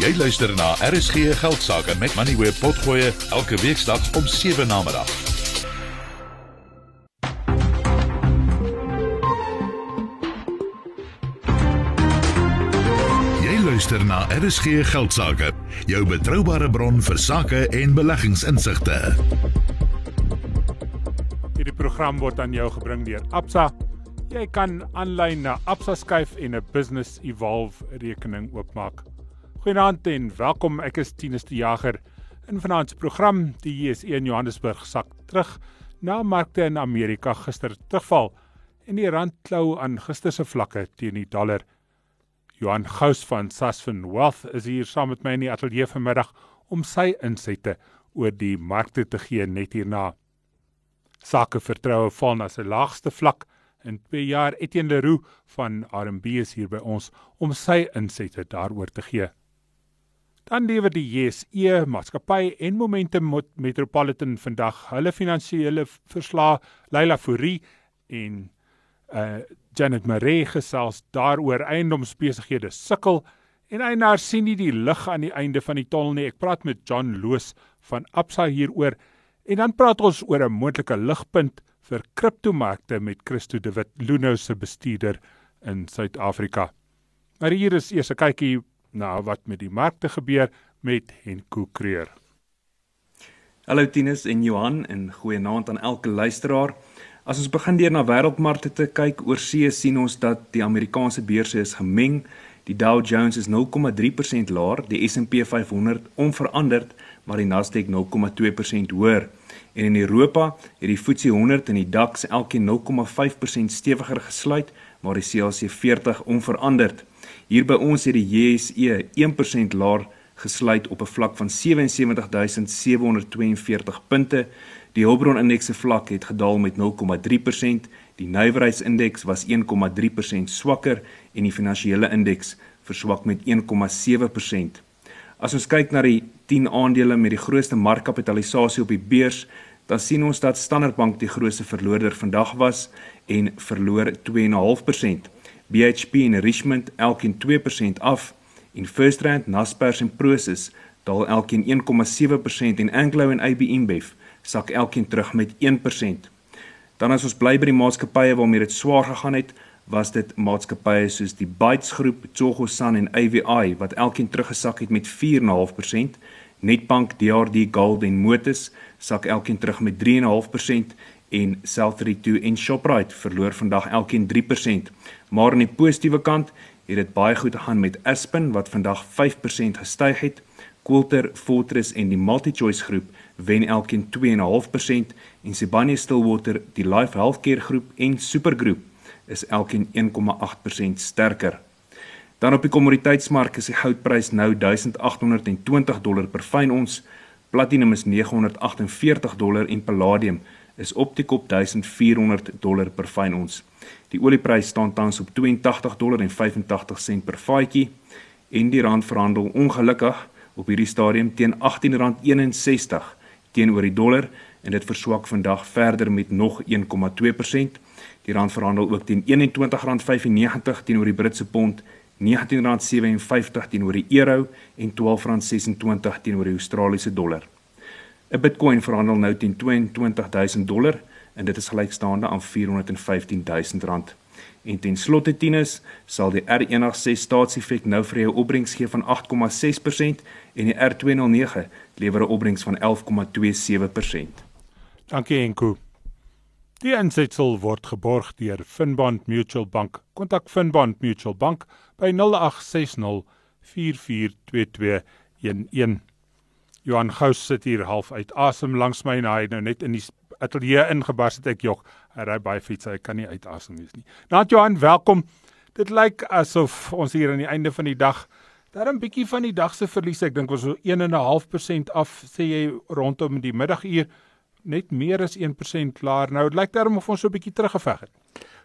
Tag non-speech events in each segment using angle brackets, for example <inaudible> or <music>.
Jy luister na RSG Geldsaake met Money Web Potgoe elke weeksdag om 7 na middag. Jy luister na RSG Geldsaake, jou betroubare bron vir sake en beleggingsinsigte. Hierdie program word aan jou gebring deur Absa. Jy kan aanlyn na Absa skuif en 'n Business Evolve rekening oopmaak. Goeienaand en welkom. Ek is Tinus die Jager. In vanaand se program, die JSE in Johannesburg sak terug na markte in Amerika gister terugval en die rand klou aan gister se vlakke teen die dollar. Johan Gous van Sasfin Wealth is hier saam met my in die ateljee vanmiddag om sy insette oor die markte te gee net hierna. Sake vertroue val na sy laagste vlak in 2 jaar. Etienne Leroux van RMB is hier by ons om sy insette daaroor te gee. Dan lewer die JSE maatskappy en Momentum Metropolitan vandag hulle finansiële verslae Leila Fourie en uh Janet Maree gesels daaroor eiendomsbesighede sukkel en eienaars sien nie die lig aan die einde van die tonnel nie. Ek praat met John Loos van Absa hieroor en dan praat ons oor 'n moontlike ligpunt vir kriptomarkte met Christo de Wit, Luno se bestuurder in Suid-Afrika. Maar hier is eers 'n kykie na wat met die markte gebeur met Henko Creer. Hallo Tinus en Johan en goeienaand aan elke luisteraar. As ons begin deur na wêreldmarkte te kyk, oorsee sien ons dat die Amerikaanse beurse is gemeng. Die Dow Jones is 0,3% laer, die S&P 500 onveranderd, maar die Nasdaq 0,2% hoër. En in Europa het die FTSE 100 en die DAX elkeen 0,5% stewiger gesluit, maar die CAC 40 onveranderd. Hier by ons het die JSE 1% laer gesluit op 'n vlak van 77742 punte. Die Hulbron indeks se vlak het gedaal met 0,3%, die nywerheidsindeks was 1,3% swakker en die finansiële indeks verswak met 1,7%. As ons kyk na die 10 aandele met die grootste markkapitalisasie op die beurs, dan sien ons dat Standard Bank die grootste verloorder vandag was en verloor 2,5%. BHP en Richmond elkeen 2% af en FirstRand, Naspers en Prosus daal elkeen 1,7% en Anglo en AB InBev sak elkeen terug met 1%. Dan as ons bly by die maatskappye waarmee dit swaar gegaan het, was dit maatskappye soos die Bytes Groep, Tsogo San en AVI wat elkeen teruggesak het met 4,5%. Netbank, DRD Gold en Motus sak elkeen terug met 3,5% en South32 en Shoprite verloor vandag elkeen 3%. Maar aan die positiewe kant het dit baie goed gegaan met Aspen wat vandag 5% gestyg het. Coulter, Fortress en die MultiChoice groep wen elkeen 2.5% en Sibanye Stillwater, die Life Healthcare groep en Supergroep is elkeen 1.8% sterker. Dan op die kommoditeitsmark is die goudprys nou 1820 dollar per fyn ons, platinum is 948 dollar en palladium is op die kop 1400 dollar per fyn ons. Die olieprys staan tans op 82 dollar en 85 sent per vatjie en die rand verhandel ongelukkig op hierdie stadium teen R18.61 teenoor die dollar en dit verswak vandag verder met nog 1,2%. Die rand verhandel ook teen R21.95 teenoor die Britse pond, R19.57 teenoor die euro en R12.26 teenoor die Australiese dollar. 'n Bitcoin verhandel nou teen 22000 dollar en dit is gelykstaande aan 415000 rand. En ten slotte Tinus sal die R106 staatseffek nou vir jou opbrengs gee van 8,6% en die R209 lewer 'n opbrengs van 11,27%. Dankie Enko. Die insetsel word geborg deur Finbond Mutual Bank. Kontak Finbond Mutual Bank by 0860 442211. Johan Gous sit hier half uit asem langs my en hy nou net in die ateljee ingebars het ek jog. Hy ry baie fiets, hy kan nie uitasem wees nie. Nou Johan, welkom. Dit lyk asof ons hier aan die einde van die dag daar 'n bietjie van die dag se verlies, ek dink was so 1.5% af, sê jy rondom die middaguur net meer as 1% laer. Nou dit lyk daarom of ons so 'n bietjie teruggeveg het.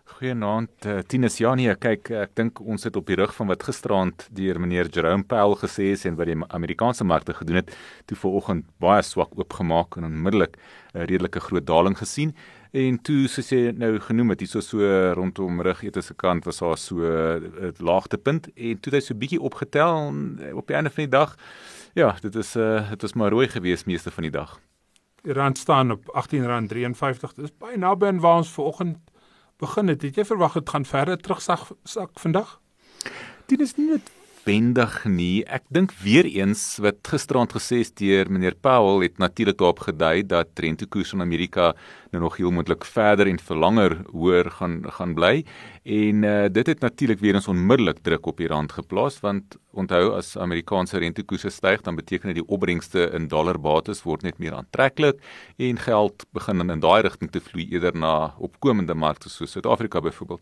Goeienaand, uh, Tinus Janie. Kyk, ek dink ons het op die rug van wat gisteraand deur meneer Jerome Powell gesê het en wat die Amerikaanse markte gedoen het, toe vanoggend baie swak oopgemaak en onmiddellik 'n uh, redelike groot daling gesien. En toe soos jy nou genoem het, hierso so rondom rugete se kant was daar so 'n uh, laagtepunt en toe het hy so bietjie opgetel op die einde van die dag. Ja, dit is uh dit was maar rooi gewees meeste van die dag. Die rand staan op R18.53. Dis baie naby aan waar ons vanoggend begin het. Het jy verwag dit gaan verder terugsak sak vandag? Dit is nie net wendig nie. Ek dink weer eens wat gisteraand gesê is deur meneer Powell het natuurlik daarop gedui dat rentekoers in Amerika nou nog heel moontlik verder en vir langer hoër gaan gaan bly en uh, dit het natuurlik weer eens onmiddellik druk op die rand geplaas want onthou as Amerikaanse rentekoerse styg dan beteken dit die opbrengste in dollarbates word net meer aantreklik en geld begin in daai rigting te vloei eerder na opkomende markte soos Suid-Afrika byvoorbeeld.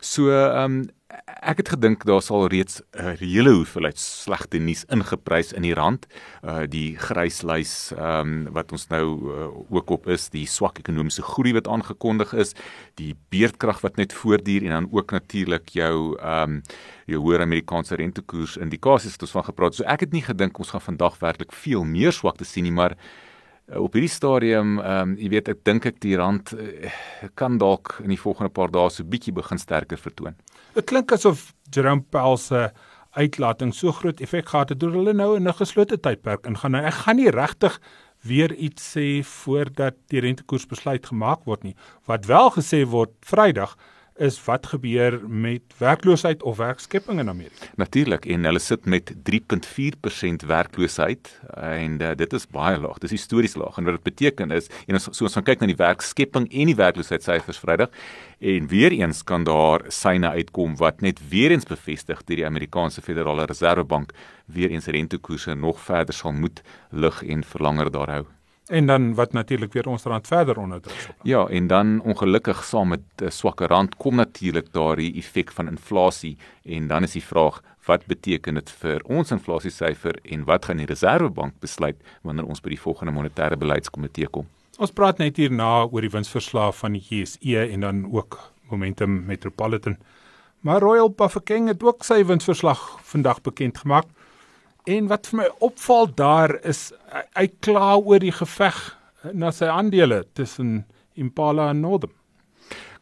So ehm um, ek het gedink daar sal reeds 'n hele hoeveelheid slegte nuus ingeprys in die rand. Uh die gryslys ehm um, wat ons nou uh, ook op is, die swak ekonomiese groei wat aangekondig is, die beerdkrag wat net voortduur en dan ook natuurlik jou ehm um, jou hoër Amerikaanse rentekoers indikasies wat ons van gepraat. So ek het nie gedink ons gaan vandag werklik veel meer swakte sien nie, maar uh, op hierdie stadium ehm um, jy weet ek dink ek die rand uh, kan dalk in die volgende paar dae so bietjie begin sterker vertoon. Dit klink asof Jerome Powell se uitlating so groot effek gehad het deur hulle nou in 'n geslote tydperk ingaan. Nou ek gaan nie regtig weer iets sê voordat die rentekoersbesluit gemaak word nie. Wat wel gesê word Vrydag is wat gebeur met werkloosheid of werkskepping in Amerika. Natuurlik en hulle sit met 3.4% werkloosheid en uh, dit is baie laag. Dis histories laag en wat dit beteken is en ons so ons gaan kyk na die werkskepping en die werkloosheidssyfers Vrydag en weer eens kan daar syne uitkom wat net weer eens bevestig dat die Amerikaanse Federale Reservebank weer eens rentekoerse nog verder sal moet lig en verlanger daar hou. En dan wat natuurlik weer ons rand verder onder druk sal. Ja, en dan ongelukkig saam met 'n swakker rand kom natuurlik daardie effek van inflasie en dan is die vraag wat beteken dit vir ons inflasiesyfer en wat gaan die Reserwebank besluit wanneer ons by die volgende monetêre beleidskomitee kom? Ons praat net hierna oor die winsverslae van die JSE en dan ook Momentum Metropolitan. Maar Royal Bafokeng het ook sy winsverslag vandag bekend gemaak. En wat vir my opval daar is hy kla oor die geveg na sy aandele tussen Impala en Northam.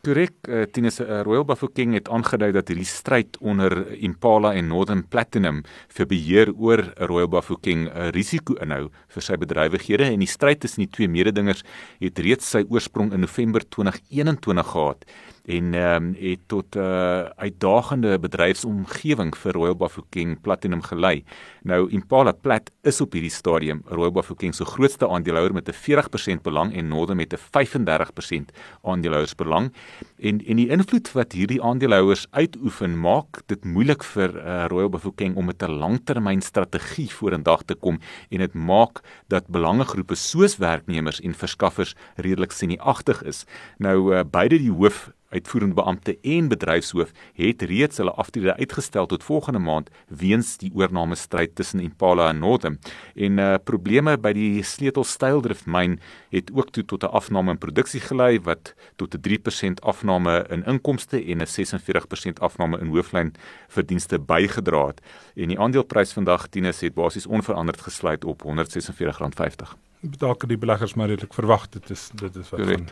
Korrek, uh, Tinus uh, Royal Bafokeng het aangedui dat hierdie stryd onder Impala en Northern Platinum vir beheer oor Royal Bafokeng 'n uh, risiko inhou vir sy bedrywighede en die stryd tussen die twee mededingers het reeds sy oorsprong in November 2021 gehad en ehm um, het tot 'n uh, uitdagende bedryfsomgewing vir Royal Bafokeng Platinum gelei. Nou Impala Plat is op hierdie stadium Royal Bafokeng se grootste aandeelhouer met 'n 40% belang en Northern met 'n 35% aandeelhouersbelang. En en die invloed wat hierdie aandeelhouers uitoefen maak dit moeilik vir uh, Royal Bafokeng om met 'n langtermynstrategie vorendag te kom en dit maak dat belangegroepe soos werknemers en verskaffers redelik sinieagtig is. Nou uh, beide die hoof uitvoerende beampte en bedryfshoof het reeds hulle aftrede uitgestel tot volgende maand weens die oorname stryd tussen Impala en Northam. En uh probleme by die sleutelstyldrift myn het ook toe tot 'n afname in produksie gelei wat tot 'n 3% afname in inkomste en 'n 46% afname in hooflyn verdienste bygedra het. En die aandeleprys vandag Tinus het basies onveranderd gesluit op R146.50. Dalk die beleggers maar redelik verwag dit is dit is wat van.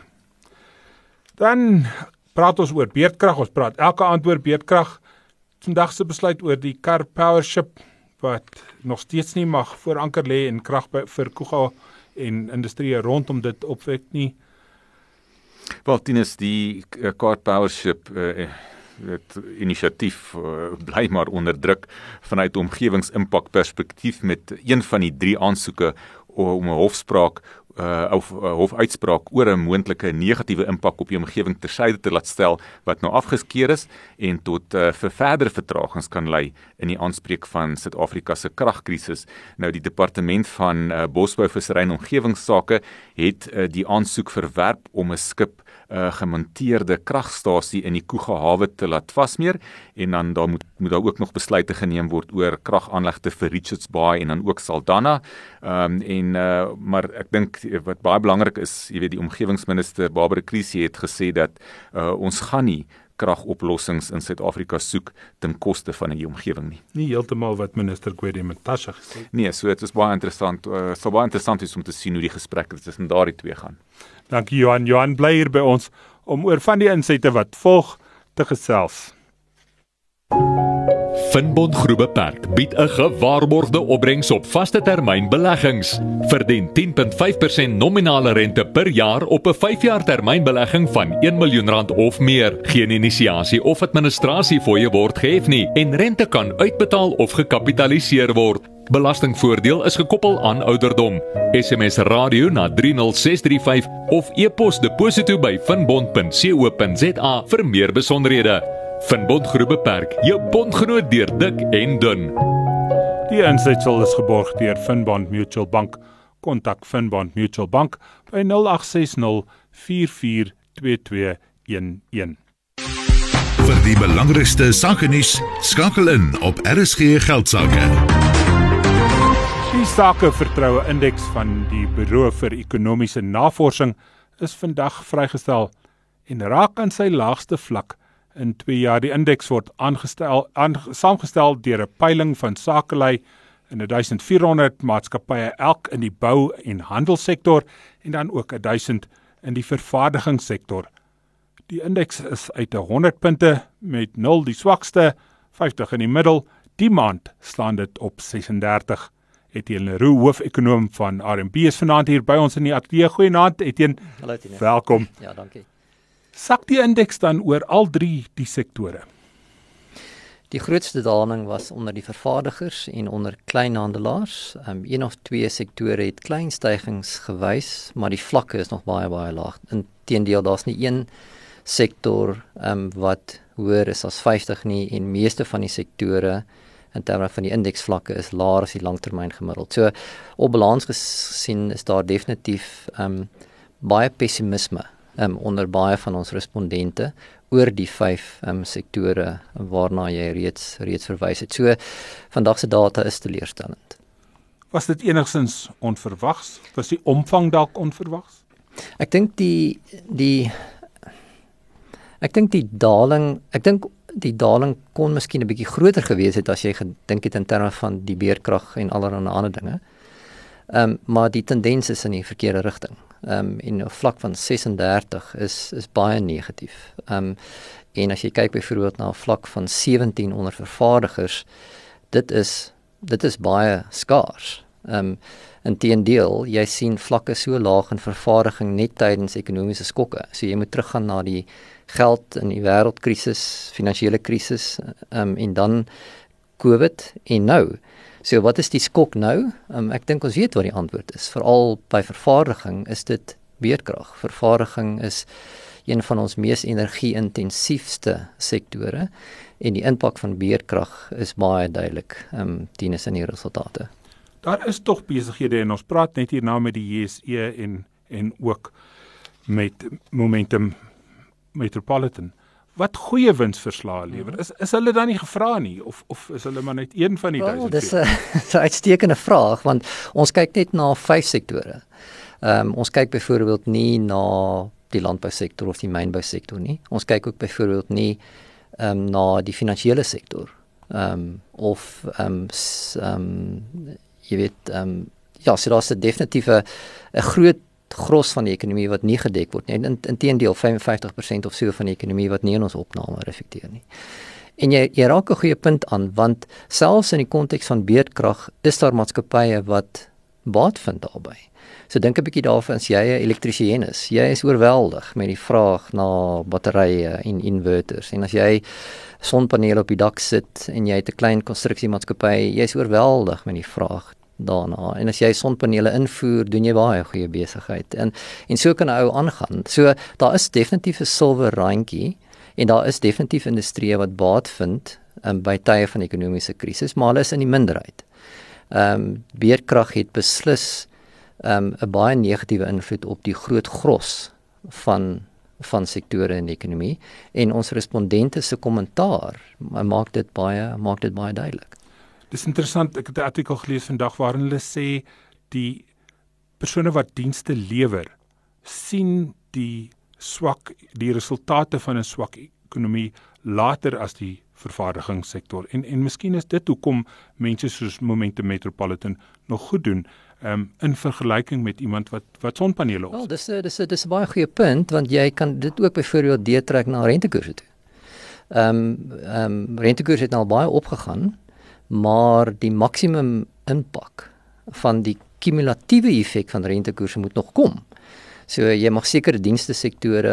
Dan praat ons oor beerdkrag, ons praat elke aand oor beerdkrag. Vandag se besluit oor die Car Power Ship wat nog steeds nie mag voor anker lê en krag vir Kuga en industrie rondom dit opwek nie. Wel, Tinus, die uh, Car Power Ship uh, het inisiatief uh, bly maar onder druk vanuit omgewingsimpak perspektief met een van die drie aansoeke om 'n hofspraak uh of uh, hofuitspraak oor 'n moontlike negatiewe impak op die omgewing tersyde te laat stel wat nou afgeskeer is en tot uh, vir verdere vertragings kan lei in die aanspreek van Suid-Afrika se kragkrisis. Nou die departement van uh, bosbou, visserry en omgewingsake het uh, die aansoek verwerp om 'n skip 'n uh, gemonteerde kragstasie in die Kuga hawe te laat vasmeer en dan daar moet moet daar ook nog besluite geneem word oor kragaanlegte vir Richards Bay en dan ook Saldanha. Ehm um, en uh, maar ek dink wat baie belangrik is, jy weet die omgewingsminister Barbara Krisi het gesê dat uh, ons gaan nie beerdkragoplossings in Suid-Afrika soek ten koste van die omgewing nie. Nie heeltemal wat minister Gwede Matasha gesê het. Nee, so dit is baie interessant. Uh, so baie interessant is om te sien hoe die gesprekke tussen daardie twee gaan. Dankie Johan. Johan bly hier by ons om oor van die insette wat volg te gesels. Finbond Groep Beperk bied 'n gewaarborgde opbrengs op vaste termyn beleggings. Verdien 10.5% nominale rente per jaar op 'n 5-jaar termynbelegging van 1 miljoen of meer. Geen inisiasie of administrasie fooie word gehef nie en rente kan uitbetaal of gekapitaliseer word. Belastingvoordeel is gekoppel aan ouderdom. SMS radio na 30635 of e-pos deposito by finbond.co.za vir meer besonderhede. Finbond Groep Beperk, jou bondgenoot deur dik en dun. Die insetsel is geborg deur Finbond Mutual Bank. Kontak Finbond Mutual Bank by 0860 442211. Vir die belangrikste sake nuus skakel in op RSG Geldsaake. Die sakevertroue indeks van die Buro vir Ekonomiese Navorsing is vandag vrygestel en raak aan sy laagste vlak in 2 jaar. Die indeks word aangestel aan saamgestel deur 'n peiling van sakelei in 1400 maatskappye elk in die bou en handelssektor en dan ook 1000 in die vervaardigingssektor. Die indeks is uit 100 punte met 0 die swakste, 50 in die middel. Die maand staan dit op 36. Etienne Leroux, hoofekonoom van RMB is vanaand hier by ons in die ateljee. Goeienaand Etienne. Hallo Etienne. Welkom. Ja, dankie. Sak die indeks dan oor al drie die sektore. Die grootste daling was onder die vervaardigers en onder kleinhandelaars. Um een of twee sektore het klein stygings gewys, maar die vlakke is nog baie baie laag. Inteendeel, daar's nie een sektor um wat hoër is as 50 nie en meeste van die sektore in terme van die indeksvlakke is laer as die langtermyn gemiddeld. So op balans gesien is daar definitief um baie pessimisme um, onder baie van ons respondente oor die vyf um, sektore waarna jy reeds reeds verwys het. So vandag se data is teleurstellend. Was dit enigstens onverwags? Was die omvang dalk onverwags? Ek dink die die ek dink die daling, ek dink die daling kon miskien 'n bietjie groter gewees het as jy gedink het in terme van die beerkrag en allerlei ander dinge. Ehm um, maar die tendens is in die verkeerde rigting ehm um, en 'n vlak van 36 is is baie negatief. Ehm um, en as jy kyk byvoorbeeld na 'n vlak van 17 onder vervaardigers, dit is dit is baie skaars. Ehm um, inteendeel, jy sien vlakke so laag in vervaardiging net tydens ekonomiese skokke. So jy moet teruggaan na die geld in die wêreldkrisis, finansiële krisis, ehm um, en dan COVID en nou So wat is die skok nou? Um, ek dink ons weet wat die antwoord is. Veral by vervaardiging is dit beerdkrag. Vervaardiging is een van ons mees energie-intensiefste sektore en die impak van beerdkrag is baie duidelik. Ehm um, dien is in die resultate. Daar is tog besighede en ons praat net hier nou met die JSE en en ook met Momentum Metropolitan wat goeie winsverslae lewer. Is is hulle dan nie gevra nie of of is hulle maar net een van die well, duisend? <laughs> Dis 'n uitstekende vraag want ons kyk net na vyf sektore. Ehm um, ons kyk byvoorbeeld nie na die landbousektor of die mynbousektor nie. Ons kyk ook byvoorbeeld nie ehm um, na die finansiële sektor. Ehm um, of ehm um, ehm um, jy weet ehm um, ja, so daar's 'n definitiewe 'n groot gros van die ekonomie wat nie gedek word nie. In inteendeel 55% of so van die ekonomie wat nie in ons opname reflekteer nie. En jy jy raak 'n goeie punt aan want selfs in die konteks van beerdkrag is daar maatskappye wat baat vind daarbey. So dink 'n bietjie daarvan as jy 'n elektriesien is. Jy is oorweldig met die vraag na batterye en inverters. En as jy sonpanele op die dak sit en jy het 'n klein konstruksiemaatskappy, jy is oorweldig met die vraag daarna. En as jy sonpanele invoer, doen jy baie goeie besigheid. En en so kan 'n ou aangaan. So daar is definitief 'n silwer randjie en daar is definitief industrieë wat baat vind um, by tye van ekonomiese krisis, maar hulle is in die minderheid. Ehm um, beerkrag het beslis um, 'n baie negatiewe invloed op die groot gros van van sektore in die ekonomie en ons respondente se kommentaar maak dit baie maak dit baie duidelik. Dis interessant, ek het 'n artikel gelees vandag waarin hulle sê die persone wat dienste lewer sien die swak die resultate van 'n swak ekonomie later as die vervaardigingssektor. En en miskien is dit hoekom mense soos Momentum Metropolitan nog goed doen um, in vergelyking met iemand wat wat sonpanele op. Wel, dis dis dis 'n baie goeie punt want jy kan dit ook byvoorbeeld deurtrek na rentekoerse toe. Ehm um, ehm um, rentekoerse het nou baie opgegaan, maar die maksimum impak van die kumulatiewe effek van rentekoerse moet nog kom. So jy mag sekere dienste sektore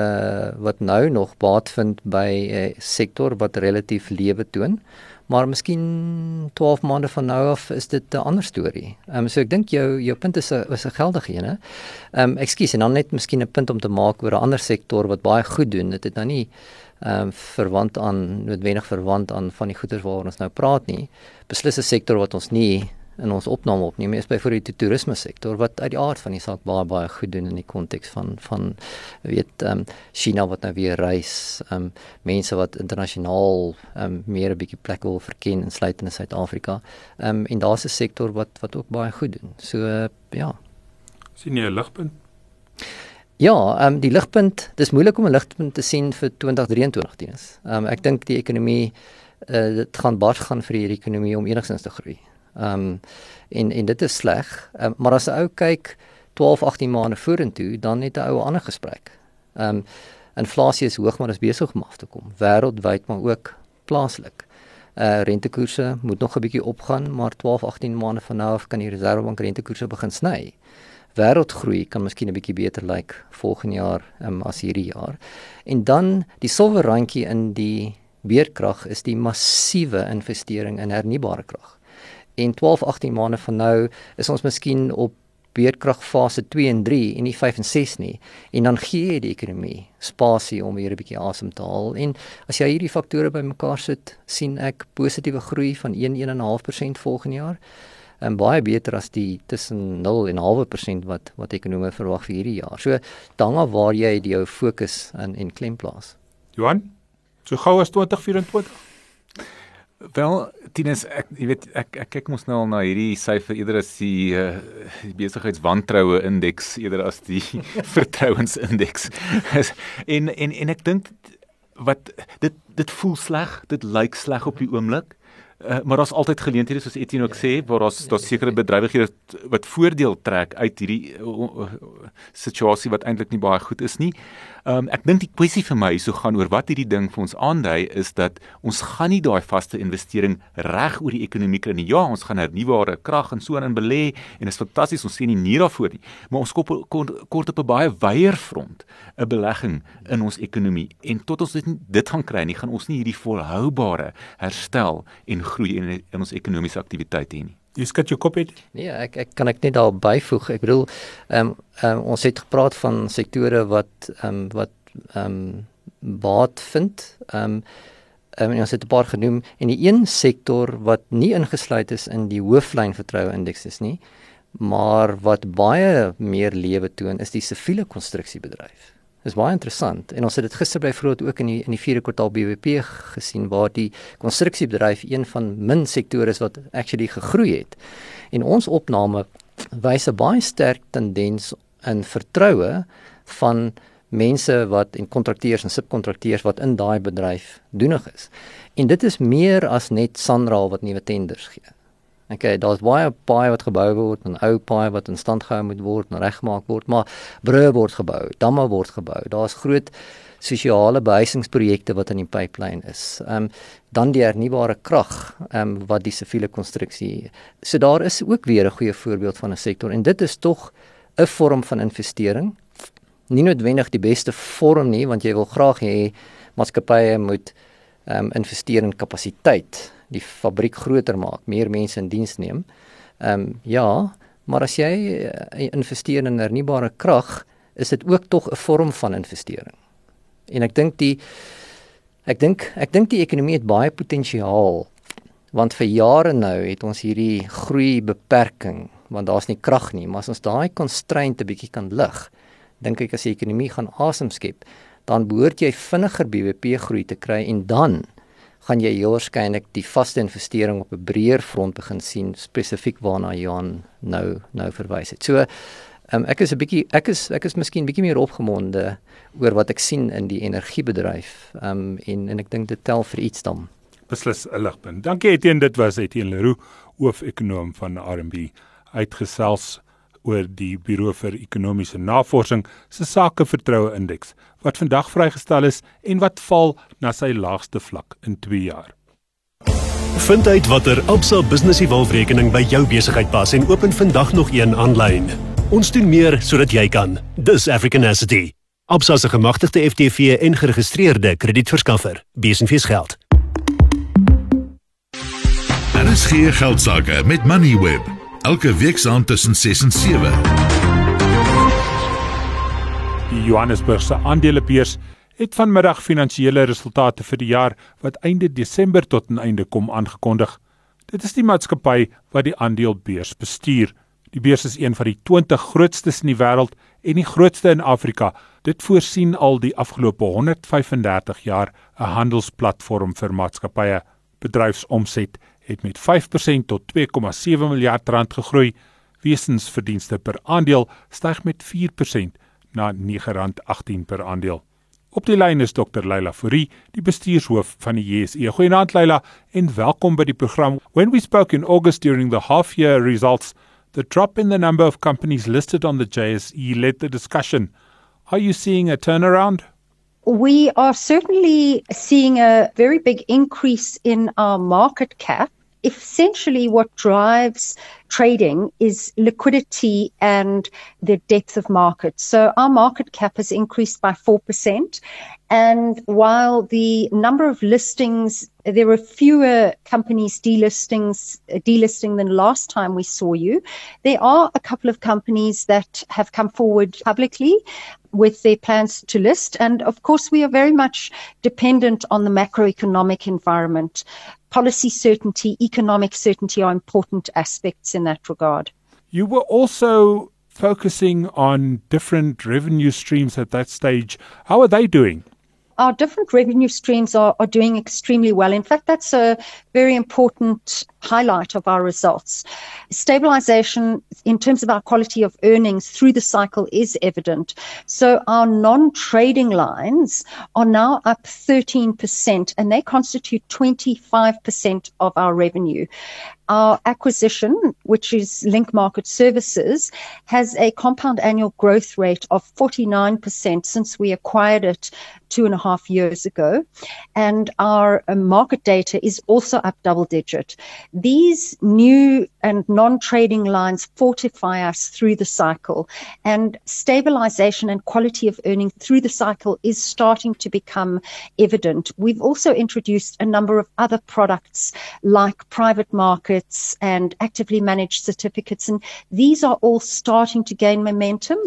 wat nou nog baat vind by 'n uh, sektor wat relatief lewe toon, maar miskien 12 maande van nou af is dit 'n ander storie. Ehm um, so ek dink jou jou punt is 'n is 'n geldige een, hè. Ehm um, ekskuus en dan net miskien 'n punt om te maak oor 'n ander sektor wat baie goed doen. Dit het nou nie ehm um, verwant aan noodwendig verwant aan van die goeder waaroor ons nou praat nie. Beslis 'n sektor wat ons nie in ons opname opneem is byvoorbeeld die toerisme sektor wat uit die aard van die saak baie baie goed doen in die konteks van van weet ehm um, China wat nou weer reis ehm um, mense wat internasionaal ehm um, meer 'n bietjie plek wil verken insluitend in Suid-Afrika. Ehm um, en daar's 'n sektor wat wat ook baie goed doen. So uh, ja. sien jy 'n ligpunt? Ja, ehm um, die ligpunt, dis moeilik om 'n ligpunt te sien vir 2023 teens. Ehm um, ek dink die ekonomie uh, dit gaan bars gaan vir die ekonomie om enigstens te groei. Ehm um, en en dit is sleg. Um, maar as 'n ou kyk 12, 18 maande vorentoe, dan het 'n ou 'n ander gesprek. Ehm um, inflasie is hoog maar is besig om af te kom wêreldwyd maar ook plaaslik. Uh rentekoerse moet nog 'n bietjie opgaan, maar 12, 18 maande van nou af kan die Reserwebank rentekoerse begin sny. Wêreldgroei kan miskien 'n bietjie beter lyk volgende jaar um, as hierdie jaar. En dan die silwer randjie in die weerkrag is die massiewe investering in hernubare krag. En 12 18 maande van nou is ons miskien op beerdkrag fase 2 en 3 en nie 5 en 6 nie. En dan gee jy die ekonomie spasie om weer 'n bietjie asem te haal. En as jy hierdie faktore bymekaar sit sien ek positiewe groei van 1 1.5% volgende jaar en baie beter as die tussen 0 en 0.5% wat wat ekonome verwag vir hierdie jaar. So dan af waar jy die jou fokus in en klem plaas. Johan, so gou as 2024 Wel, Tinus, ek jy weet ek ek kyk mos nou al na hierdie syfer eerder as die, uh, die besigheidswantroue indeks eerder as die <laughs> vertrouensindeks. en en en ek dink wat dit dit voel sleg, dit lyk sleg op die oomblik. Uh, maar daar's altyd geleenthede soos Etienne ook sê waar daar's daar sekere bedrywighede wat voordeel trek uit hierdie uh, uh, situasie wat eintlik nie baie goed is nie. Um, ek dink die kwessie vir my so gaan oor wat hierdie ding vir ons aandui is dat ons gaan nie daai vaste investering reg oor die ekonomie kry nie. Ja, ons gaan hernubare krag en so in belê en dit is fantasties ons sien nie nie daarvoor nie. Maar ons kop kort op 'n baie wyeer front 'n belegging in ons ekonomie en tot ons dit dit gaan kry nie gaan ons nie hierdie volhoubare herstel en groei in, in ons ekonomiese aktiwiteite hê nie. Jy skat jou kop het? Nee, ek ek kan ek net daar byvoeg. Ek bedoel, ehm um, um, ons het gepraat van sektore wat ehm um, wat ehm um, baat vind. Ehm um, um, ons het 'n paar genoem en die een sektor wat nie ingesluit is in die hooflyn vertroue indeks is nie, maar wat baie meer lewe toon is die siviele konstruksiebedryf. Dis baie interessant en ons het dit gister by vroeg ook in die in die vierde kwartaal BBP gesien waar die konstruksiebedryf een van min sektore is wat actually gegroei het. En ons opname wys 'n baie sterk tendens in vertroue van mense wat en kontrakteurs en subkontrakteurs wat in daai bedryf doenig is. En dit is meer as net Sanral wat nuwe tenders gee. Okay, daar's baie paai wat gebou word en ou paai wat in stand gehou moet word en reggemaak word, maar brûe word gebou, damme word gebou. Daar's groot sosiale behuisingsprojekte wat in die pipeline is. Ehm um, dan die hernubare krag, ehm um, wat die siviele konstruksie. So daar is ook weer 'n goeie voorbeeld van 'n sektor en dit is tog 'n vorm van investering. Nie noodwendig die beste vorm nie, want jy wil graag hê maatskappye moet ehm um, investeer in kapasiteit die fabriek groter maak, meer mense in diens neem. Ehm um, ja, maar as jy uh, investeer in hernubare krag, is dit ook tog 'n vorm van investering. En ek dink die ek dink ek dink die ekonomie het baie potensiaal want vir jare nou het ons hierdie groei beperking want daar's nie krag nie, maar as ons daai constraint 'n bietjie kan lig, dink ek as die ekonomie gaan asem skep, dan behoort jy vinniger BBP groei te kry en dan gaan jy heel waarskynlik die vaste investering op 'n breër front begin sien spesifiek waarna Johan nou nou verwys het. So Um, ek is 'n bietjie ek is ek is miskien bietjie meer opgemonde oor wat ek sien in die energiebedryf. Um en en ek dink dit tel vir iets dan. Beslis 'n ligpunt. Dankie Etienne, dit was Etienne Leroux, hoofekonoom van RMB, uitgesels oor die Buro vir Ekonomiese Navorsing se sakevertroue indeks wat vandag vrygestel is en wat val na sy laagste vlak in 2 jaar. Vind uit watter Absa Business Evolve rekening by jou besigheid pas en open vandag nog een aanlyn. Ons doen meer sodat jy kan. Dis Africanacity. Absa se gemagtigde FTV en geregistreerde kredietverskaffer. Besenfees geld. Daar is geen geldsaake met Moneyweb. Elke week saam tussen 6 en 7. Die Johannesburgse aandelebeurs het vanmiddag finansiële resultate vir die jaar wat einde Desember tot 'n einde kom aangekondig. Dit is die maatskappy wat die aandelebeurs bestuur. Die beurs is een van die 20 grootstes in die wêreld en die grootste in Afrika. Dit voorsien al die afgelope 135 jaar 'n handelsplatform vir maatskappye. Bedryfsomset het met 5% tot 2,7 miljard rand gegroei. Wesensverdienste per aandeel styg met 4% na R9.18 per aandeel. Op die lyn is Dr Leila Fourie, die bestuurshoof van die JSE. Goeienaand Leila en welkom by die program. When we spoke in August during the half year results, the drop in the number of companies listed on the JSE led the discussion. Are you seeing a turnaround? We are certainly seeing a very big increase in our market cap essentially what drives trading is liquidity and the depth of market. So our market cap has increased by 4%. And while the number of listings, there are fewer companies delistings, uh, delisting than last time we saw you, there are a couple of companies that have come forward publicly with their plans to list. And of course, we are very much dependent on the macroeconomic environment. Policy certainty, economic certainty are important aspects in that regard. You were also focusing on different revenue streams at that stage. How are they doing? Our different revenue streams are, are doing extremely well. In fact, that's a very important highlight of our results. Stabilization in terms of our quality of earnings through the cycle is evident. So our non-trading lines are now up 13% and they constitute 25% of our revenue our acquisition, which is Link Market Services, has a compound annual growth rate of 49% since we acquired it two and a half years ago. And our uh, market data is also up double digit. These new and non-trading lines fortify us through the cycle and stabilization and quality of earning through the cycle is starting to become evident. We've also introduced a number of other products like private markets and actively managed certificates. And these are all starting to gain momentum,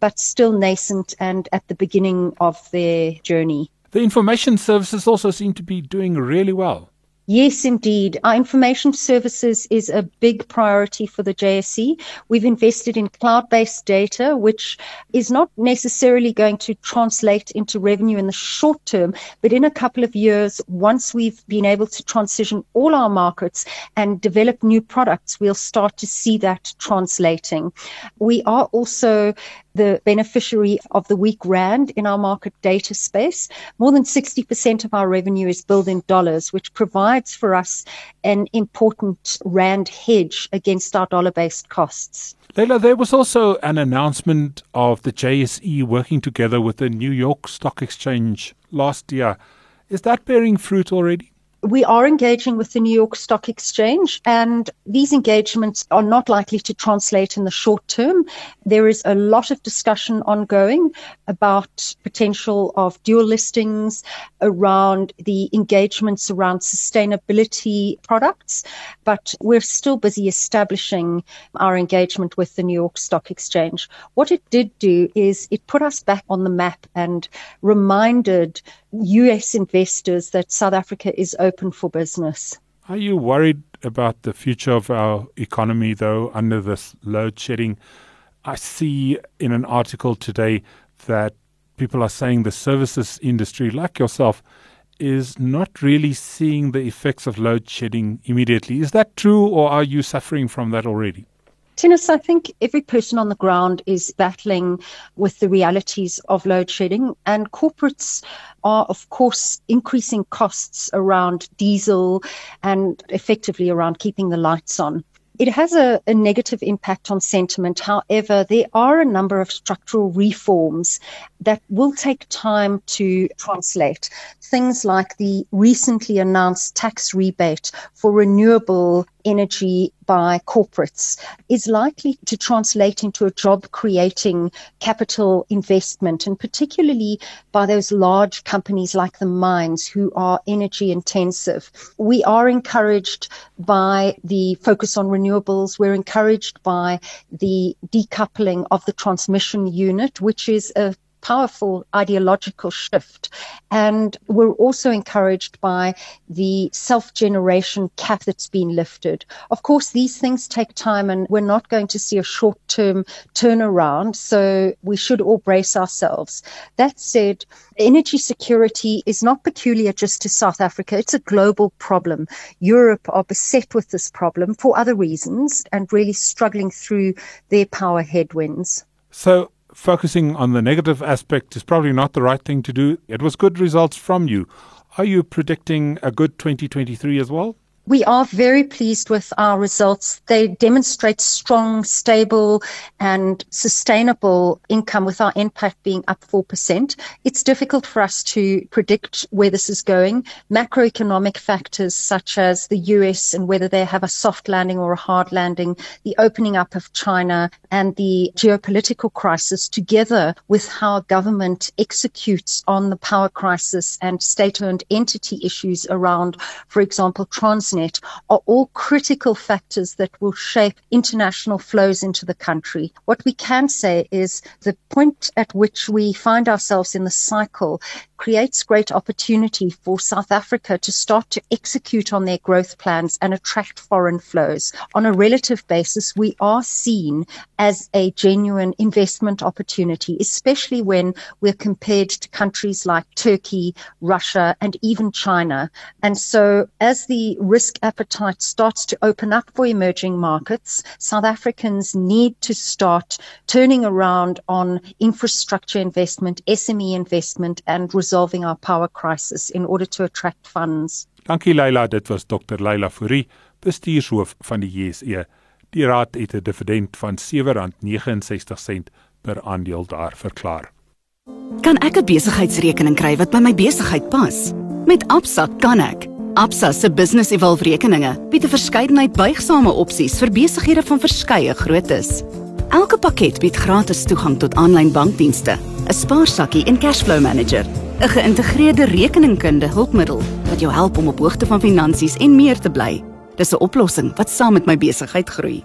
but still nascent and at the beginning of their journey. The information services also seem to be doing really well. Yes, indeed. Our information services is a big priority for the JSE. We've invested in cloud based data, which is not necessarily going to translate into revenue in the short term, but in a couple of years, once we've been able to transition all our markets and develop new products, we'll start to see that translating. We are also the beneficiary of the weak rand in our market data space. More than 60% of our revenue is billed in dollars, which provides for us an important rand hedge against our dollar based costs. Leila, there was also an announcement of the JSE working together with the New York Stock Exchange last year. Is that bearing fruit already? We are engaging with the New York Stock Exchange, and these engagements are not likely to translate in the short term. There is a lot of discussion ongoing about potential of dual listings around the engagements around sustainability products, but we're still busy establishing our engagement with the New York Stock Exchange. What it did do is it put us back on the map and reminded US investors that South Africa is open for business. Are you worried about the future of our economy, though, under this load shedding? I see in an article today that people are saying the services industry, like yourself, is not really seeing the effects of load shedding immediately. Is that true, or are you suffering from that already? Tinus, I think every person on the ground is battling with the realities of load shedding, and corporates are, of course, increasing costs around diesel and effectively around keeping the lights on. It has a, a, negative impact on sentiment. However, there are a number of structural reforms that will take time to translate. Things like the recently announced tax rebate for renewable energy by corporates is likely to translate into a job creating capital investment and particularly by those large companies like the mines who are energy intensive. We are encouraged by the focus on renewables. We're encouraged by the decoupling of the transmission unit, which is a powerful ideological shift. And we're also encouraged by the self generation cap that's been lifted. Of course, these things take time and we're not going to see a short term turnaround. So we should all brace ourselves. That said, energy security is not peculiar just to South Africa. It's a global problem. Europe are beset with this problem for other reasons and really struggling through their power headwinds. So focusing on the negative aspect is probably not the right thing to do. It was good results from you. Are you predicting a good 2023 as well? We are very pleased with our results. They demonstrate strong, stable, and sustainable income with our impact being up 4%. It's difficult for us to predict where this is going. Macroeconomic factors such as the US and whether they have a soft landing or a hard landing, the opening up of China, and the geopolitical crisis, together with how government executes on the power crisis and state owned entity issues around, for example, Transnet are all critical factors that will shape international flows into the country. What we can say is the point at which we find ourselves in the cycle creates great opportunity for South Africa to start to execute on their growth plans and attract foreign flows. On a relative basis, we are seen as a genuine investment opportunity, especially when we're compared to countries like Turkey, Russia, and even China. And so as the risk appetite starts to open up for emerging markets, South Africans need to start turning around on infrastructure investment, SME investment, and resolving our power crisis in order to attract funds. Dankie Leila, dit was Dr Leila Fourie, bestuurshoof van die JSE. Die raad het 'n dividend van R7.69 per aandeel daar verklaar. Kan ek 'n besigheidsrekening kry wat by my besigheid pas? Met Absa kan ek. Absa se Business Evolve rekeninge bied 'n verskeidenheid buigsame opsies vir besighede van verskeie groottes. Elke pakket bied gratis toegang tot aanlyn bankdienste, 'n spaarsakkie en cashflow manager 'n geïntegreerde rekeningkunde hulpmiddel wat jou help om op hoogte van finansies en meer te bly. Dis 'n oplossing wat saam met my besigheid groei.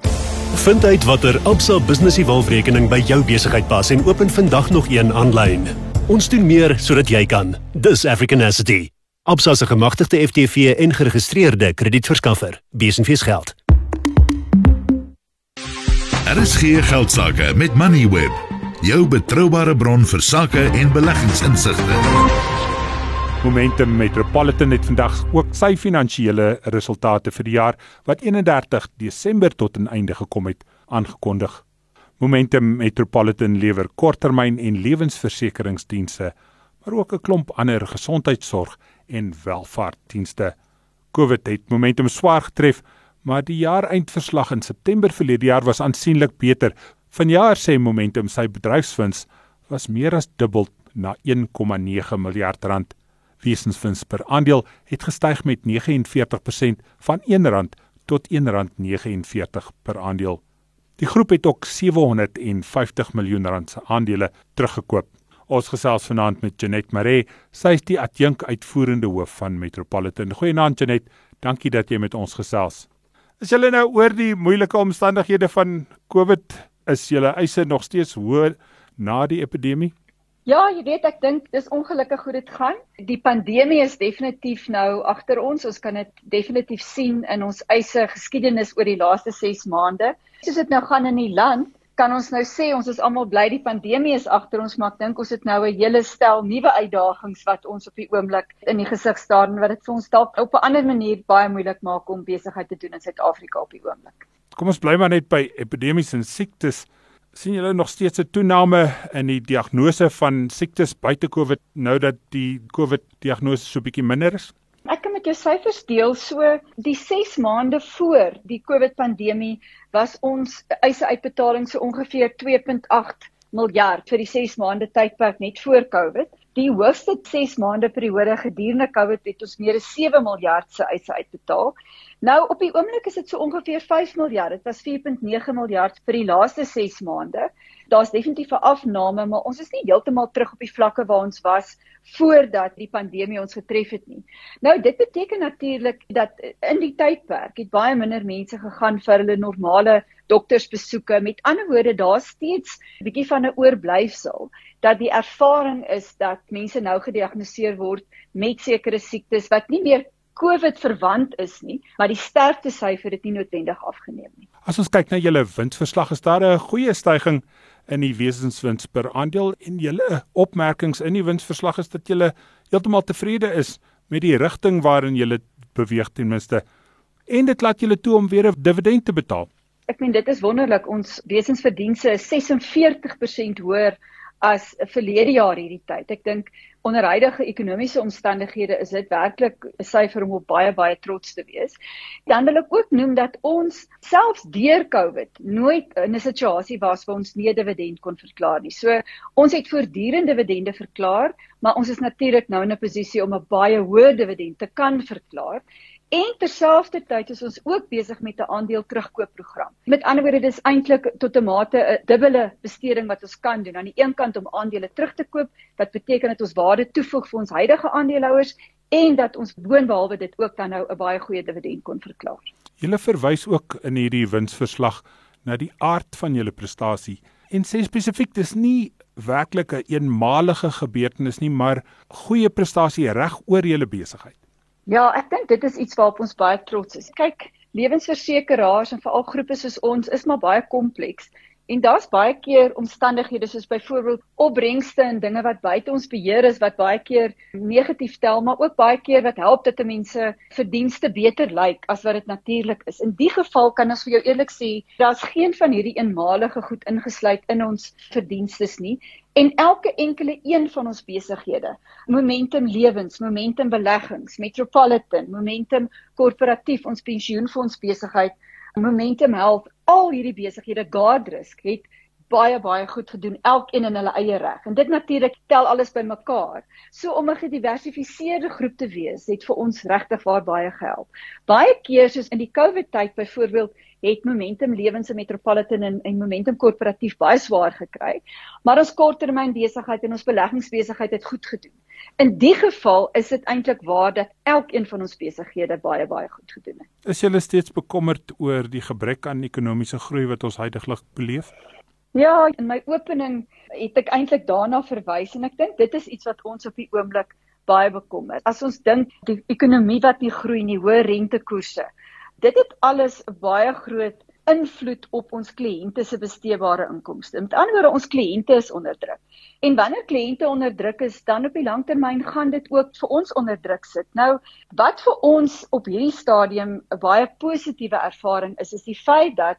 Vind uit watter Absa Business Evolve rekening by jou besigheid pas en open vandag nog een aanlyn. Ons doen meer sodat jy kan. Dis African Asset. Absa se gemagtigde FTV en geregistreerde kredietverskaffer. Besenfees geld. Er is geen geldsaake met Moneyweb jou betroubare bron vir sakke en beleggingsinsigte. Momentum Metropolitan het vandag ook sy finansiële resultate vir die jaar wat 31 Desember tot 'n einde gekom het, aangekondig. Momentum Metropolitan lewer korttermyn en lewensversekeringsdienste, maar ook 'n klomp ander gesondheidsorg en welvaartdienste. COVID het Momentum swaar getref, maar die jaareindverslag in September verlede jaar was aansienlik beter Vanjaar sê Momentum sy bedryfswins was meer as dubbel na 1,9 miljard rand. Wesenswins per aandeel het gestyg met 49% van R1 tot R1.49 per aandeel. Die groep het ook 750 miljoen rand se aandele teruggekoop. Ons gesels vanaand met Janet Maree, sy is die adjunk uitvoerende hoof van Metropolitan. Goeienaand Janet, dankie dat jy met ons gesels. Is julle nou oor die moeilike omstandighede van COVID is julle eise nog steeds hoër na die epidemie? Ja, jy weet ek dink dis ongelukkig hoe dit gaan. Die pandemie is definitief nou agter ons. Ons kan dit definitief sien in ons eise geskiedenis oor die laaste 6 maande. Soos dit nou gaan in die land, kan ons nou sê ons is almal bly die pandemie is agter ons, maar ek dink ons het nou 'n hele stel nuwe uitdagings wat ons op die oomblik in die gesig staar en wat dit vir ons dalk op 'n ander manier baie moeilik maak om besigheid te doen in Suid-Afrika op die oomblik. Kom ons bly maar net by epidemies en siektes. sien julle nog steeds 'n toename in die diagnose van siektes buite COVID nou dat die COVID diagnose so bietjie minder is? Ek kan met jou syfers deel. So die 6 maande voor die COVID pandemie was ons eise uitbetaling so ongeveer 2.8 miljard vir die 6 maande tydperk net voor COVID. Die hoogste 6 maande periode gedurende COVID het ons meer as 7 miljard se eise uitbetaal. Nou op die oomblik is dit so ongeveer 5 miljard. Dit was 4.9 miljard vir die laaste 6 maande. Daar's definitief 'n afname, maar ons is nie heeltemal terug op die vlakke waar ons was voordat die pandemie ons getref het nie. Nou dit beteken natuurlik dat in die tydperk het baie minder mense gegaan vir hulle normale doktersbesoeke. Met ander woorde, daar's steeds 'n bietjie van 'n oorblyfsel dat die ervaring is dat mense nou gediagnoseer word met sekere siektes wat nie meer COVID verwant is nie, maar die sterftesyfer het nie noodwendig afgeneem nie. As ons kyk na julle winsverslag, is daar 'n goeie stygings in die wesenswins per aandeel en julle opmerkings in die winsverslag is dat julle heeltemal tevrede is met die rigting waarin julle beweeg ten minste en dit laat julle toe om weer 'n dividend te betaal. Ek meen dit is wonderlik ons wesensverdienste is 46% hoër as verlede jaar hierdie tyd. Ek dink onder huidige ekonomiese omstandighede is dit werklik 'n syfer om op baie baie trots te wees. Dan wil ek ook noem dat ons selfs deur Covid nooit in 'n situasie was waar ons nie dividend kon verklaar nie. So ons het voortdurend dividende verklaar, maar ons is natuurlik nou in 'n posisie om 'n baie hoë dividend te kan verklaar. En terselfdertyd is ons ook besig met 'n aandeel terugkoopprogram. Met ander woorde, dis eintlik tot 'n mate 'n dubbele besteding wat ons kan doen. Aan die een kant om aandele terug te koop, wat beteken dat ons waarde toevoeg vir ons huidige aandeelhouers en dat ons boonbehalwe dit ook dan nou 'n baie goeie dividend kon verklaar. Julle verwys ook in hierdie winsverslag na die aard van julle prestasie en sê spesifiek dis nie werklik 'n eenmalige gebeurtenis nie, maar goeie prestasie reg oor julle besigheid. Ja, ek dink dit is iets waarop ons baie trots is. Kyk, lewensversekeraars en veral groepe soos ons is maar baie kompleks. En daar's baie keer omstandighede soos byvoorbeeld opbrengste en dinge wat buite ons beheer is wat baie keer negatief tel, maar ook baie keer wat help dat mense verdienste beter lyk as wat dit natuurlik is. In die geval kan ons vir jou eerlik sê, daar's geen van hierdie eenmalige goed ingesluit in ons verdienstes nie en elke enkele een van ons besighede momentum lewens momentum beleggings metropolitan momentum korporatief ons pensioenfonds besigheid momentum health al hierdie besighede guardrisk het baie baie goed gedoen elkeen in hulle eie reg en dit natuurlik tel alles bymekaar so om 'n gediversifiseerde groep te wees het vir ons regtig waar baie gehelp baie keer soos in die covid tyd byvoorbeeld het Momentum Lewens en Metropolitan en, en Momentum Korporatief baie swaar gekry. Maar ons korttermyn besigheid en ons beleggingsbesigheid het goed gedoen. In die geval is dit eintlik waar dat elkeen van ons besighede baie baie goed gedoen het. Is julle steeds bekommerd oor die gebrek aan ekonomiese groei wat ons heidaglik beleef? Ja, in my opening het ek eintlik daarna verwys en ek dink dit is iets wat ons op die oomblik baie bekommer. As ons dink die ekonomie wat nie groei nie, hoë rentekoerse, dit het alles baie groot invloed op ons kliënte se besteedbare inkomste. Met ander woorde, ons kliënte is onder druk. En wanneer kliënte onder druk is, dan op die langtermyn gaan dit ook vir ons onder druk sit. Nou, wat vir ons op hierdie stadium 'n baie positiewe ervaring is, is die feit dat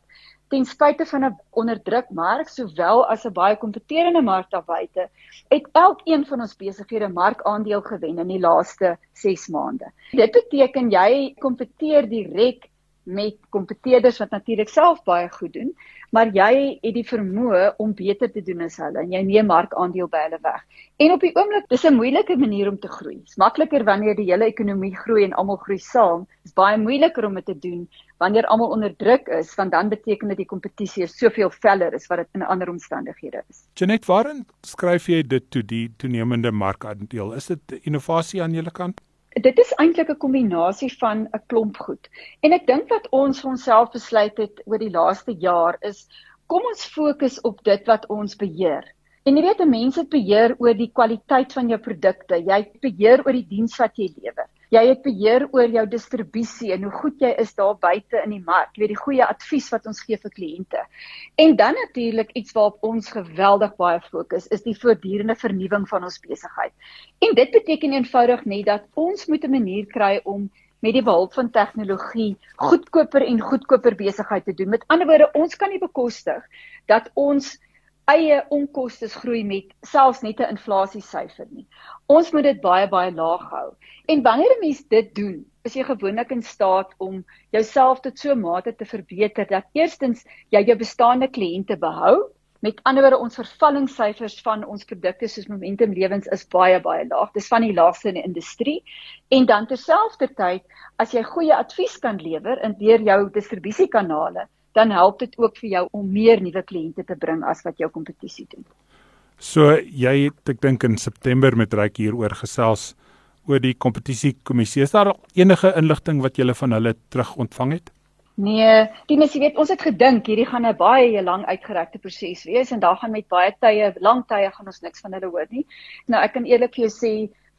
ten spyte van 'n onderdruk mark sowel as 'n baie kompeterende mark daar buite, het elkeen van ons besighede markandeel gewen in die laaste 6 maande. Dit beteken jy kompeteer direk met kompeteerders wat natuurlik self baie goed doen, maar jy het die vermoë om beter te doen as hulle en jy neem markandeel by hulle weg. En op die oomblik, dis 'n moeilike manier om te groei. Dit's makliker wanneer die hele ekonomie groei en almal groei saam. Dit's baie moeiliker om dit te doen wanneer almal onder druk is, want dan beteken dit die kompetisie is soveel veller as wat dit in ander omstandighede is. Janet, waarin skryf jy dit toe die toenemende markandeel? Is dit innovasie aan julle kant? Dit is eintlik 'n kombinasie van 'n klomp goed. En ek dink wat ons onsself besluit het oor die laaste jaar is kom ons fokus op dit wat ons beheer. En jy weet, mense het beheer oor die kwaliteit van jou produkte. Jy beheer oor die diens wat jy lewer. Jy het beheer oor jou distribusie en hoe goed jy is daar buite in die mark. Jy weet die goeie advies wat ons gee vir kliënte. En dan natuurlik iets waarop ons geweldig baie fokus is die voortdurende vernuwing van ons besigheid. En dit beteken eenvoudig net dat ons moet 'n manier kry om met die behulp van tegnologie goedkoper en goedkoper besigheid te doen. Met ander woorde, ons kan nie bekostig dat ons eie onkoste groei met selfs net 'n inflasiesyfer nie. Ons moet dit baie baie laag hou. En wanneer 'n mens dit doen, is jy gewoonlik in staat om jouself tot so 'n mate te verbeter dat eerstens jy jou bestaande kliënte behou Met ander woorde ons vervallingssyfers van ons produkte soos Momentum Lewens is baie baie laag. Dis van die laagste in die industrie. En dan terselfdertyd, as jy goeie advies kan lewer in deur jou distribusiekanale, dan help dit ook vir jou om meer nuwe kliënte te bring as wat jou kompetisie doen. So jy het ek dink in September met Ryk hieroor gesels oor die kompetisiekommissie. Is daar enige inligting wat jy van hulle terug ontvang het? Nee, Tinus, jy weet, ons het gedink hierdie gaan 'n baie lang uitgerekte proses wees en daar gaan met baie tye, lang tye gaan ons niks van hulle hoor nie. Nou ek kan eerlik vir jou sê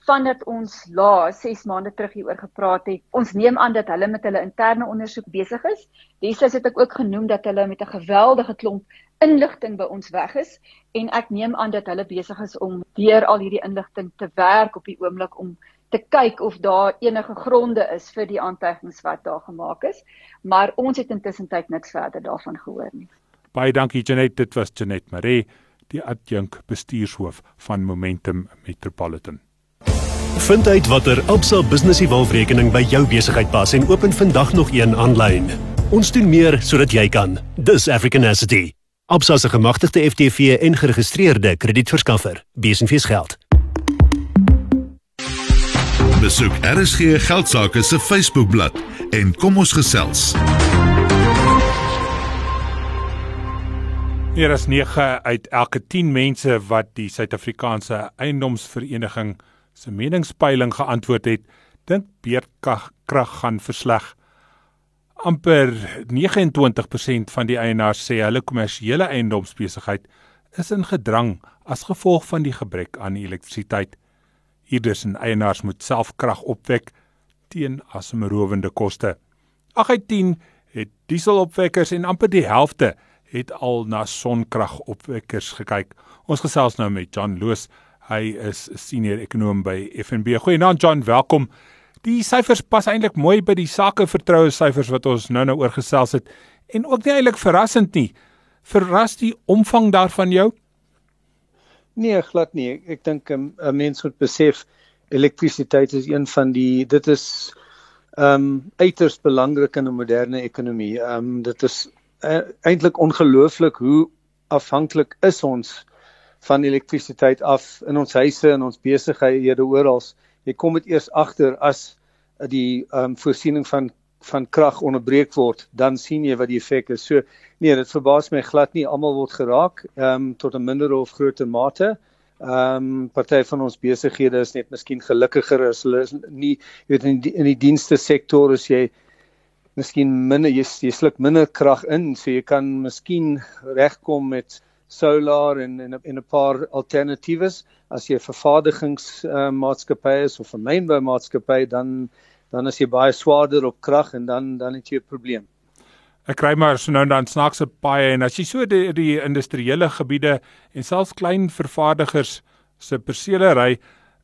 vandat ons laas 6 maande terug hieroor gepraat het, ons neem aan dat hulle met hulle interne ondersoek besig is. Destyds het ek ook genoem dat hulle met 'n geweldige klomp inligting by ons weg is en ek neem aan dat hulle besig is om deur al hierdie inligting te werk op die oomblik om te kyk of daar enige gronde is vir die aantuigings wat daar gemaak is, maar ons het intussen tyd niks verder daarvan gehoor nie. Baie dankie Janet, dit was Janet Maree, die adjunk bestuurshoof van Momentum Metropolitan. Vind uit watter Absa Business Evolve-rekening by jou besigheid pas en open vandag nog een aanlyn. Ons doen meer sodat jy kan. Dis Africanacity. Absa se gemagtigde FTV en geregistreerde kredietverskaffer. Besenfees geld. Besoek RSG Geldsaake se Facebookblad en kom ons gesels. Hier is 9 uit elke 10 mense wat die Suid-Afrikaanse Eiendomsvereniging se meningspeiling geantwoord het, dink beerdkrag gaan versleg. amper 29% van die eienaars sê hulle kommersiële eiendomsbesigheid is in gedrang as gevolg van die gebrek aan elektrisiteit. Hierders en eienaars moet self krag opwek teen asemrowende koste. 8 uit 10 het dieselopwekkers en amper die helfte het al na sonkragopwekkers gekyk. Ons gesels nou met John Loos. Hy is 'n senior ekonom by FNB. Goeienaand John, welkom. Die syfers pas eintlik mooi by die sakevertroue syfers wat ons nou-nou oorgesels het en ook nie eintlik verrassend nie. Verras die omvang daarvan jou? Nee, glad nie. Ek, dink 'n um, mens moet besef elektrisiteit is een van die dit is ehm um, uiters belangrik in 'n moderne ekonomie. Ehm um, dit is uh, eintlik ongelooflik hoe afhanklik is ons van elektrisiteit af in ons huise en ons besighede oral. Jy kom dit eers agter as die ehm um, voorsiening van van krag onderbreek word, dan sien jy wat die effek is. So nee, dit verbaas my glad nie almal word geraak ehm um, tot 'n minder of groter mate. Ehm um, party van ons besighede is net miskien gelukkiger as hulle is nie jy weet in die, in die dienste sektor as jy miskien minder jy, jy sluk minder krag in, so jy kan miskien regkom met solar en en 'n paar alternatiewes as jy 'n vervaardigingsmaatskappy uh, is of 'n mynboumaatskappy dan dan is jy baie swaarder op krag en dan dan het jy 'n probleem. Ek kry maar so nou dan snaakse paaie en as jy so die, die industriële gebiede en selfs klein vervaardigers se persele ry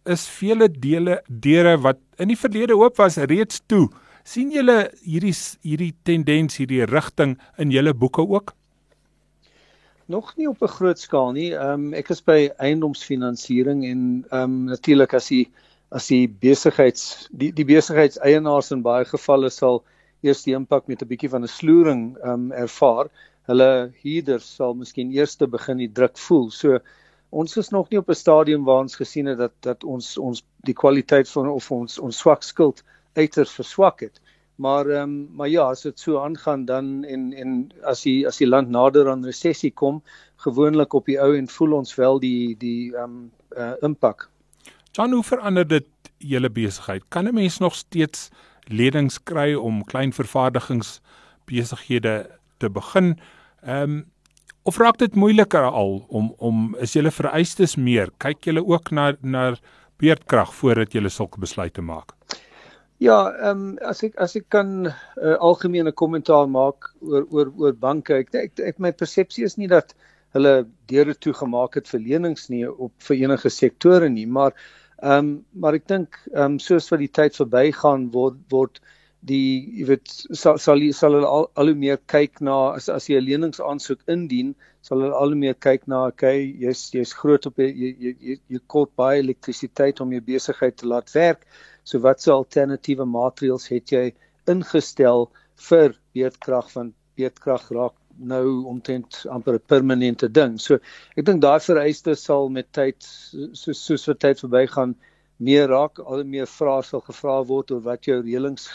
is vele dele deure wat in die verlede oop was reeds toe. sien julle hierdie hierdie tendens hierdie rigting in julle boeke ook? Nog nie op 'n groot skaal nie. Ehm um, ek is by eiendomsfinansiering en ehm um, natuurlik as jy as die besigheids die die besigheidseienaars in baie gevalle sal eers die impak met 'n bietjie van 'n sloering um ervaar. Hulle huurders sal miskien eers te begin die druk voel. So ons is nog nie op 'n stadium waar ons gesien het dat dat ons ons die kwaliteit van of ons ons swak skuld uiters verswak het. Maar ehm um, maar ja, as dit so aangaan dan en en as die as die land nader aan resessie kom, gewoonlik op die ou en voel ons wel die die ehm um, uh, impak. Jan, hoe verander dit julle besigheid? Kan 'n mens nog steeds lenings kry om klein vervaardigingsbesighede te begin? Ehm um, of raak dit moeiliker al om om is julle vereistes meer? Kyk julle ook na na beerdkrag voordat julle sulke besluite maak? Ja, ehm um, as ek as ek kan 'n uh, algemene kommentaar maak oor oor oor banke. Ek ek, ek my persepsie is nie dat hulle deure toegemaak het vir lenings nie op vir enige sektore nie, maar Ehm um, maar ek dink ehm um, soos wat die tyd verbygaan word word die jy weet sal sal sal hulle al, al hoe meer kyk na as as jy 'n leningsaansoek indien sal hulle al hoe meer kyk na okay jy's jy's groot op jy jy jy, jy kort baie elektrisiteit om jou besigheid te laat werk so watse alternatiewe maatreëls het jy ingestel vir beerdkrag? Van beerdkrag raak nou omtrent amper 'n permanente ding. So ek dink daai vereistes sal met tyd soos soos wat tyd verbygaan meer raak, al meer vrae sal gevra word oor wat jou reëlings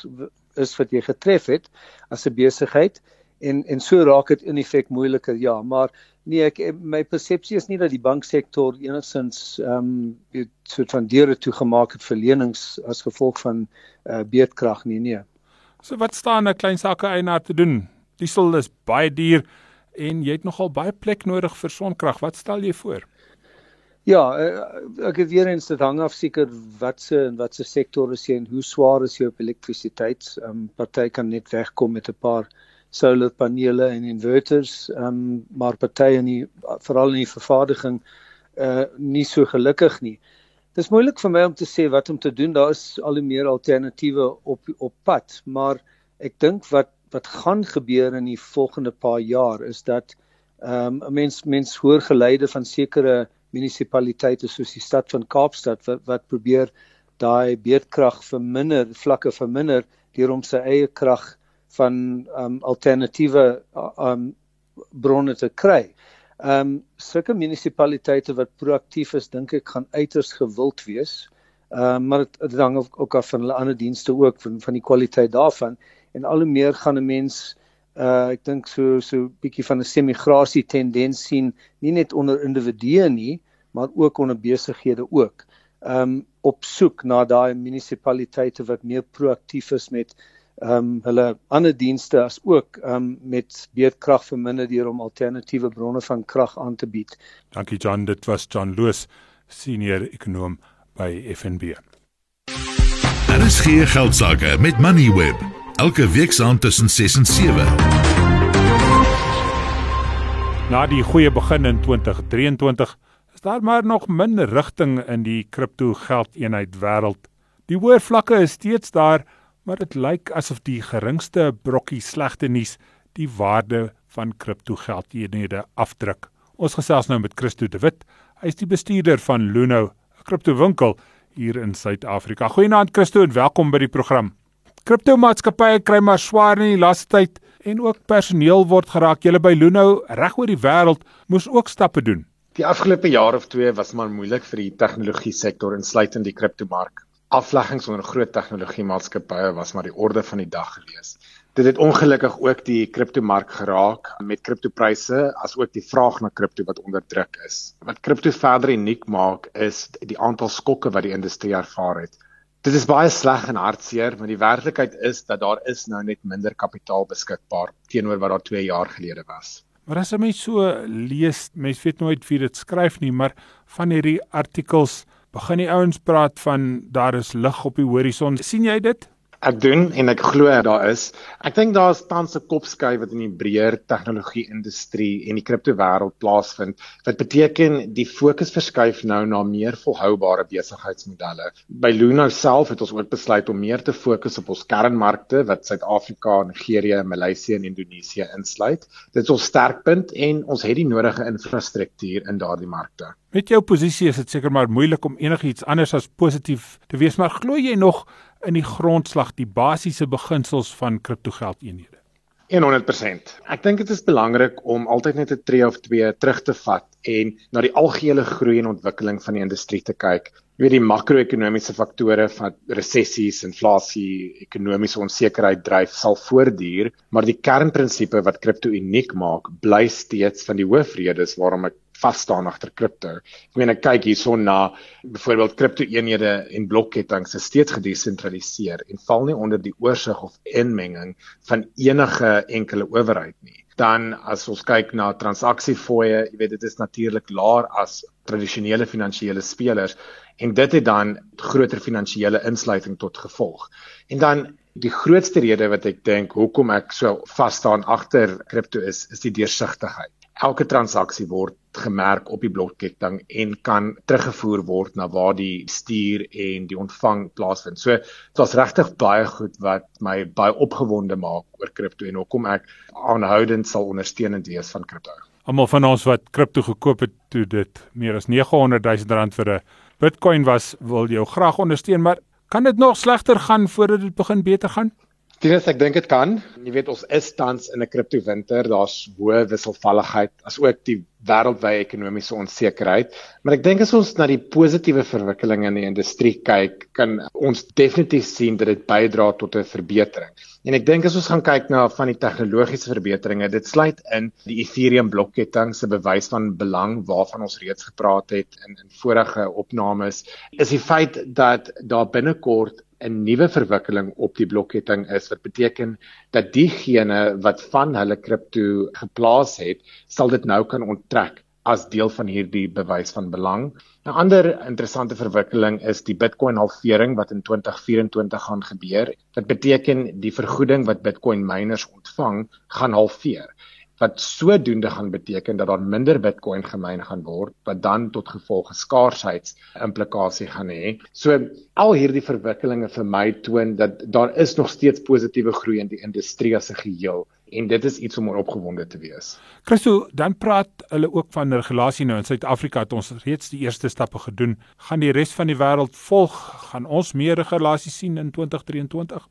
is wat jy getref het as 'n besigheid. En en so raak dit in effek moeiliker ja, maar nee ek my persepsie is nie dat die banksektor enigsins ehm um, dit soort van deure toegemaak het vir lenings as gevolg van uh, beerdkrag nie nee. So wat staan 'n klein sake eienaar te doen? Diesel is baie duur en jy het nogal baie plek nodig vir sonkrag. Wat stel jy voor? Ja, eh, ek het weer eens dit hang af seker wat se en wat se sektor is jy en hoe swaar is jy op elektrisiteit? Ehm um, party kan net wegkom met 'n paar solarpanele en inverters, ehm um, maar party in die veral in die vervaardiging uh nie so gelukkig nie. Dis moeilik vir my om te sê wat om te doen. Daar is al hoe meer alternatiewe op op pad, maar ek dink wat wat gaan gebeur in die volgende paar jaar is dat ehm um, mens mens hoor geleide van sekere munisipaliteite soos die stad van Kaapstad wat wat probeer daai beerdkrag verminder, vlakke verminder deur om sy eie krag van um, alternatiewe um, bronne te kry. Um, sulke munisipaliteite wat proaktief is, dink ek gaan uiters gewild wees. Um, maar dit hang ook af van hulle ander dienste ook van van die kwaliteit daarvan en al hoe meer gaan 'n mens uh ek dink so so bietjie van 'n semigrasie tendens sien nie net onder individue nie maar ook onder besighede ook. Um op soek na daai munisipaliteite wat meer proaktief is met um hulle ander dienste as ook um met beerdkrag verminder deur om alternatiewe bronne van krag aan te bied. Dankie John, dit was John Loos, senior ekonom by FNB. Daar is geen geld sake met Moneyweb elke week saand tussen 6 en 7. Na die goeie begin in 2023 is daar maar nog min rigting in die kripto geldeenheid wêreld. Die hoë vlakke is steeds daar, maar dit lyk asof die geringste brokkie slegte nuus die waarde van kripto geldeenhede afdruk. Ons gesels nou met Christo de Wit. Hy is die bestuurder van Luno, 'n kriptowinkel hier in Suid-Afrika. Goeienaand Christo en welkom by die program. Kriptomaatskappye kry maar swaar in die laaste tyd en ook personeel word geraak. Julle by Luno reg oor die wêreld moes ook stappe doen. Die afgelope jaar of 2 was maar moeilik vir die tegnologie sektor insluitend die kriptomark. Afleggings onder groot tegnologie maatskappye was maar die orde van die dag gewees. Dit het ongelukkig ook die kriptomark geraak met kriptopryse as ook die vraag na kripto wat onder druk is. Wat kripto verder uniek maak is die aantal skokke wat die industrie ervaar het. Dit is baie sleg en hartseer, maar die werklikheid is dat daar is nou net minder kapitaal beskikbaar teenoor wat daar 2 jaar gelede was. Maar as jy my so lees, mens weet nooit wie dit skryf nie, maar van hierdie artikels begin die ouens praat van daar is lig op die horison. sien jy dit? Ek doen en ek glo daar is. Ek dink daar is tans 'n kopskuif wat in die breër tegnologie industrie en die kripto wêreld plaasvind. Wat beteken die fokus verskuif nou na meer volhoubare besigheidsmodelle. By Luno self het ons ook besluit om meer te fokus op ons kernmarkte wat Suid-Afrika, Nigerië, Maleisië en Indonesië insluit. Dit is ons sterkpunt en ons het die nodige infrastruktuur in daardie markte. Met jou posisie is dit seker maar moeilik om enigiets anders as positief te wees, maar glo jy nog in die grondslag die basiese beginsels van kriptogeldeenhede? 100%. Ek dink dit is belangrik om altyd net 'n tree of twee terug te vat en na die algehele groei en ontwikkeling van die industrie te kyk. Jy weet die makro-ekonomiese faktore van resessies, inflasie, ekonomiese onsekerheid dryf sal voortduur, maar die kernprinsipe wat kripto uniek maak, bly steeds van die hoofredes waarom ek vas staan agter kripto. Ek meen ek kyk hierson na byvoorbeeld kripto eenhede en blokketings is steeds gedesentraliseer en val nie onder die oorsig of inmenging van enige enkele owerheid nie. Dan as ons kyk na transaksiefooie, jy weet dit is natuurlik laer as tradisionele finansiële spelers en dit het dan groter finansiële insluiting tot gevolg. En dan die grootste rede wat ek dink hoekom ek so vas staan agter kripto is is die deursigtigheid elke transaksie word gemerk op die blokketting en kan teruggevoer word na waar die stuur en die ontvang plaasvind. So dit was regtig baie goed wat my baie opgewonde maak oor kripto en hoekom ek aanhoudend sal ondersteunend wees van kripto. Almal van ons wat kripto gekoop het toe dit meer as 900 000 rand vir 'n Bitcoin was, wil jou graag ondersteun, maar kan dit nog slegter gaan voordat dit begin beter gaan? Dis ek dink dit kan. Jy weet ons is tans in 'n kripto winter. Daar's hoë wisselvalligheid asook die wêreldwye ekonomiese onsekerheid. Maar ek dink as ons na die positiewe verwikkelinge in die industrie kyk, kan ons definitief sien dat dit bydra tot 'n verbetering. En ek dink as ons gaan kyk na van die tegnologiese verbeteringe, dit sluit in die Ethereum blokketting se bewys van belang waarvan ons reeds gepraat het in in vorige opnames, is die feit dat daar binnekort 'n nuwe verwikkeling op die blokketting is wat beteken dat diegene wat van hulle kripto geplaas het, sal dit nou kan onttrek as deel van hierdie bewys van belang. 'n Ander interessante verwikkeling is die Bitcoin halvering wat in 2024 gaan gebeur. Dit beteken die vergoeding wat Bitcoin miners ontvang gaan halveer wat sodoende gaan beteken dat daar minder Bitcoin gemyn gaan word wat dan tot gevolg skaarsheid implikasie gaan hê. So al hierdie verwikkelinge vir my toon dat daar is nog steeds positiewe groei in die industrie as 'n geheel en dit is iets om opgewonde te wees. Christo, dan praat hulle ook van regulasie nou in Suid-Afrika het ons reeds die eerste stappe gedoen. Gaan die res van die wêreld volg? Gaan ons meer regulasie sien in 2023?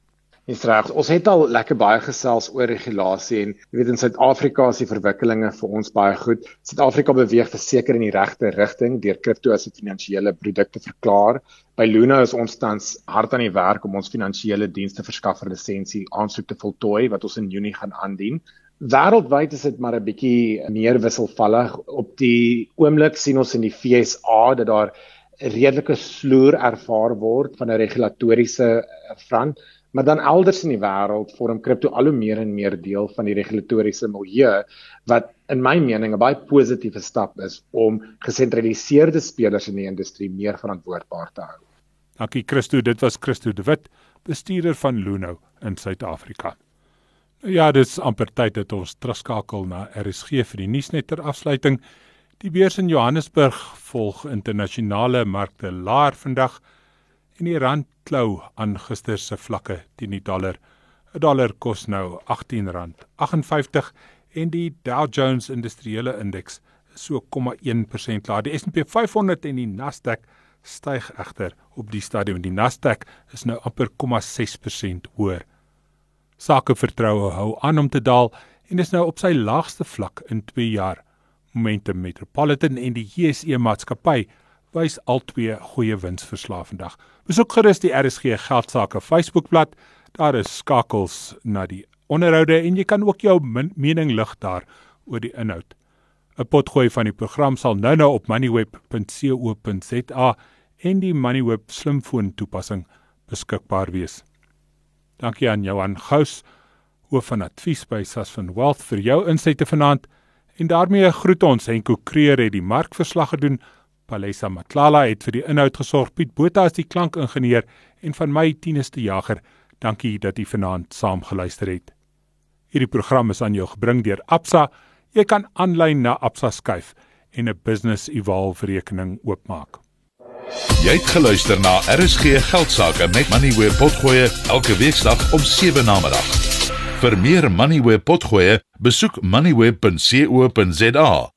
Dis reg. Ons het al lekker baie gesels oor regulasie en jy weet in Suid-Afrika is die verwikkelinge vir ons baie goed. Suid-Afrika beweeg verseker in die regte rigting deur kripto as 'n finansiële produk te verklaar. By Luna is ons tans hard aan die werk om ons finansiële dienste verskaffer lisensie aansoek te voltooi wat ons in Junie gaan aandien. Wêreldwyd is dit maar 'n bietjie meer wisselvallig. Op die oomblik sien ons in die FSA dat daar redelike sloer ervaar word van 'n regulatoriese front maar dan elders in die wêreld vorm kripto al hoe meer en meer deel van die regulatoriese milieu wat in my mening 'n baie positiewe stap is om gesentraliseerde spelers in die industrie meer verantwoordbaar te hou. Dankie Christo, dit was Christo de Wit, bestuurder van Luno in Suid-Afrika. Ja, dit is amper tyd dat ons terugskakel na RSG vir die nuusnet ter afsluiting. Die beurs in Johannesburg volg internasionale markte laer vandag en die rand klou aan gister se vlakke teen die dollar. 'n Dollar kos nou R18.58 en die Dow Jones Industriële Indeks so 0,1% laer. Die S&P 500 en die Nasdaq styg egter op die stadium. Die Nasdaq is nou amper 0,6% hoër. Sakevertroue hou aan om te daal en is nou op sy laagste vlak in 2 jaar. Momentum Metropolitan en die JSE maatskappy wys albei goeie winsverslae vandag. Besoek gerus die RSG Geldsaake Facebookblad. Daar is skakels na die onderhoude en jy kan ook jou mening lig daar oor die inhoud. 'n Potgooi van die program sal nou-nou op moneyweb.co.za en die Moneyweb slimfoon toepassing beskikbaar wees. Dankie aan Johan Gous, hoof van advies by Sasfin Wealth vir jou insette vanaand. En daarmee groet ons Henko Kreer het die markverslag gedoen. Palesa Matlala het vir die inhoud gesorg. Piet Botha is die klankingenieur en van my Tinus de Jager. Dankie dat jy vanaand saam geluister het. Hierdie program is aan jou gebring deur Absa. Jy kan aanlyn na Absa skuif en 'n Business Evolve rekening oopmaak. Jy het geluister na RSG Geldsaake met Money where potgoe elke weeksdag om 7 na middag. Vir meer Money where potgoe, besoek moneyweb.co.za